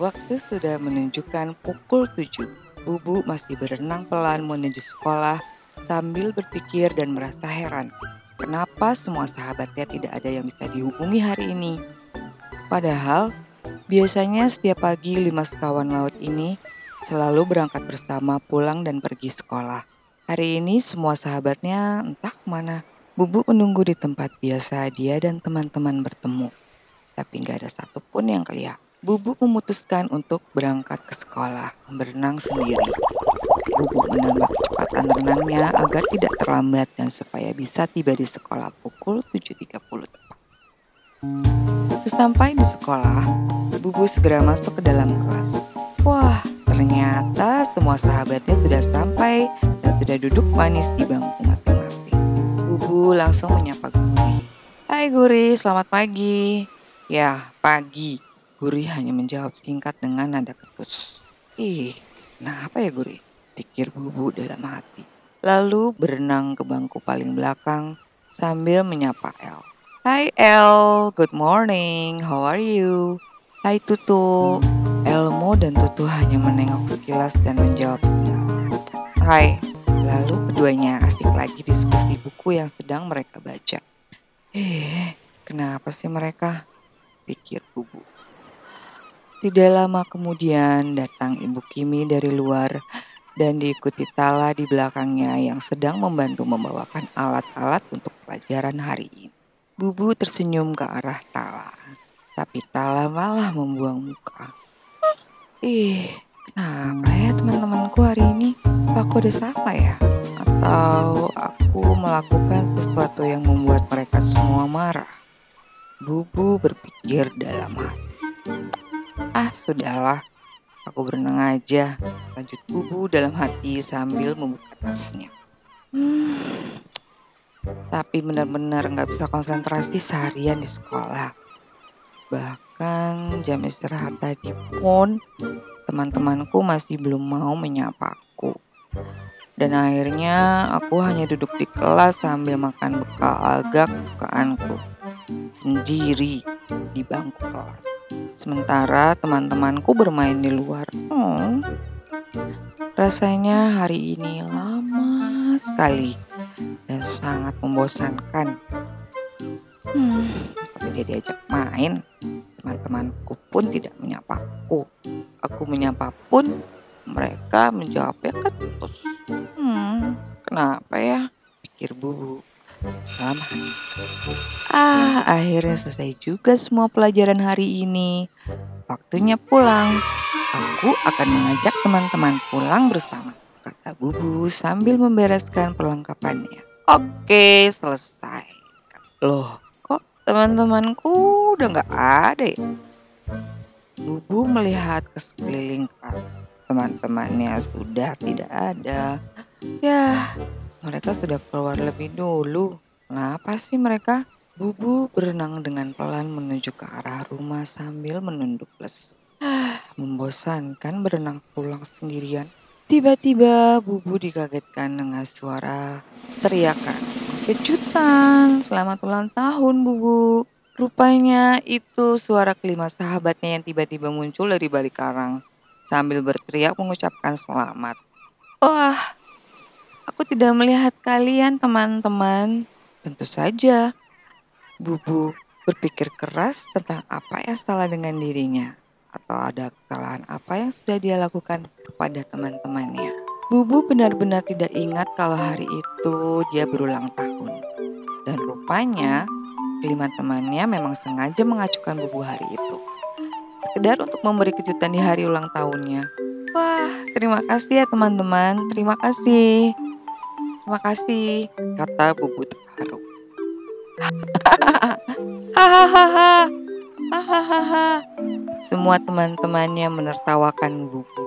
Waktu sudah menunjukkan pukul 7. Bubu masih berenang pelan menuju sekolah sambil berpikir dan merasa heran. Kenapa semua sahabatnya tidak ada yang bisa dihubungi hari ini? Padahal biasanya setiap pagi lima sekawan laut ini selalu berangkat bersama pulang dan pergi sekolah. Hari ini semua sahabatnya entah ke mana. Bubu menunggu di tempat biasa dia dan teman-teman bertemu. Tapi nggak ada satupun yang kelihatan. Bubu memutuskan untuk berangkat ke sekolah, berenang sendiri. Bubu menambah kecepatan renangnya agar tidak terlambat dan supaya bisa tiba di sekolah pukul 7.30 tepat. Sesampai di sekolah, Bubu segera masuk ke dalam kelas. Wah, ternyata semua sahabatnya sudah sampai dan sudah duduk manis di bangku masing-masing. Bubu langsung menyapa Guri. Hai Guri, selamat pagi. Ya, pagi. Guri hanya menjawab singkat dengan nada ketus. Ih, kenapa ya Guri? Pikir Bubu dalam hati. Lalu berenang ke bangku paling belakang sambil menyapa El. Hai El, good morning, how are you? Hai Tutu. Elmo dan Tutu hanya menengok sekilas dan menjawab singkat. Hai. Lalu keduanya asik lagi diskusi buku yang sedang mereka baca. Eh, kenapa sih mereka? Pikir Bubu. Tidak lama kemudian datang Ibu Kimi dari luar dan diikuti Tala di belakangnya yang sedang membantu membawakan alat-alat untuk pelajaran hari ini. Bubu tersenyum ke arah Tala, tapi Tala malah membuang muka. Ih, kenapa ya teman-temanku hari ini? Apa aku ada salah ya? Atau aku melakukan sesuatu yang membuat mereka semua marah? Bubu berpikir dalam hati. Ah, sudahlah. Aku berenang aja. Lanjut bubu dalam hati sambil membuka tasnya. Hmm, tapi benar-benar nggak bisa konsentrasi seharian di sekolah. Bahkan jam istirahat tadi pun teman-temanku masih belum mau menyapa aku. Dan akhirnya aku hanya duduk di kelas sambil makan bekal agak kesukaanku sendiri di bangku kelas. Sementara teman-temanku bermain di luar. Hmm, rasanya hari ini lama sekali dan sangat membosankan. Hmm, ketika diajak main, teman-temanku pun tidak menyapaku. Aku menyapa pun mereka menjawabnya ketus. Hmm, kenapa ya? Pikir bubu hati. Ah, akhirnya selesai juga semua pelajaran hari ini. Waktunya pulang. Aku akan mengajak teman-teman pulang bersama, kata Bubu sambil membereskan perlengkapannya. Oke, selesai. Loh, kok teman-temanku udah nggak ada ya? Bubu melihat ke sekeliling kelas. Teman-temannya sudah tidak ada. Ya, mereka sudah keluar lebih dulu. Kenapa sih mereka? Bubu berenang dengan pelan menuju ke arah rumah sambil menunduk lesu. Ah, membosankan berenang pulang sendirian. Tiba-tiba Bubu dikagetkan dengan suara teriakan. Kejutan, selamat ulang tahun Bubu. Rupanya itu suara kelima sahabatnya yang tiba-tiba muncul dari balik karang sambil berteriak mengucapkan selamat. Wah, tidak melihat kalian teman-teman. Tentu saja, Bubu berpikir keras tentang apa yang salah dengan dirinya atau ada kesalahan apa yang sudah dia lakukan kepada teman-temannya. Bubu benar-benar tidak ingat kalau hari itu dia berulang tahun. Dan rupanya kelima temannya memang sengaja mengacukan Bubu hari itu. Sekedar untuk memberi kejutan di hari ulang tahunnya. Wah, terima kasih ya teman-teman. Terima kasih. Terima kasih, kata Bubu terharu. Hahaha. Hahaha. Semua teman-temannya menertawakan Bubu.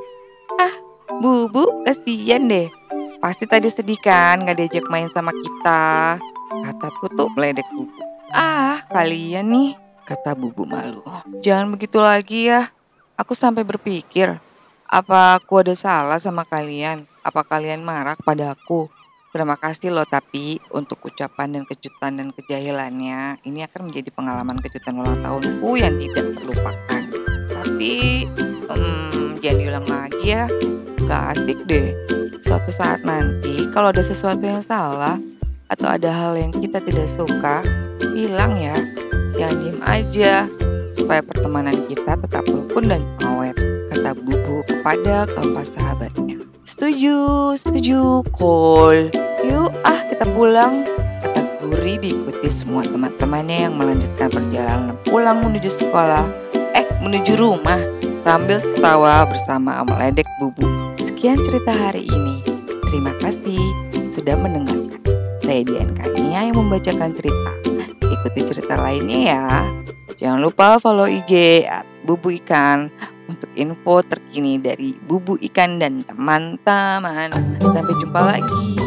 Ah, Bubu kasihan deh. Pasti tadi sedih kan gak diajak main sama kita. Kata Tutup meledek Bubu. Ah, kalian nih, kata Bubu malu. Jangan begitu lagi ya. Aku sampai berpikir, apa aku ada salah sama kalian? Apa kalian marah pada aku? Terima kasih loh tapi untuk ucapan dan kejutan dan kejahilannya ini akan menjadi pengalaman kejutan ulang tahunku yang tidak terlupakan. Tapi Hmm, jangan diulang lagi ya. Gak asik deh. Suatu saat nanti kalau ada sesuatu yang salah atau ada hal yang kita tidak suka, bilang ya. Jangan diem aja supaya pertemanan kita tetap rukun dan awet, kata Bubu kepada keempat sahabatnya. Setuju, setuju, Kol. Kita pulang, kata Guri diikuti semua teman-temannya yang melanjutkan perjalanan pulang menuju sekolah, eh menuju rumah sambil tertawa bersama meledek Bubu. Sekian cerita hari ini. Terima kasih sudah mendengarkan. Saya Dian Kania yang membacakan cerita. Ikuti cerita lainnya ya. Jangan lupa follow IG at Bubu Ikan untuk info terkini dari Bubu Ikan dan teman-teman. Sampai jumpa lagi.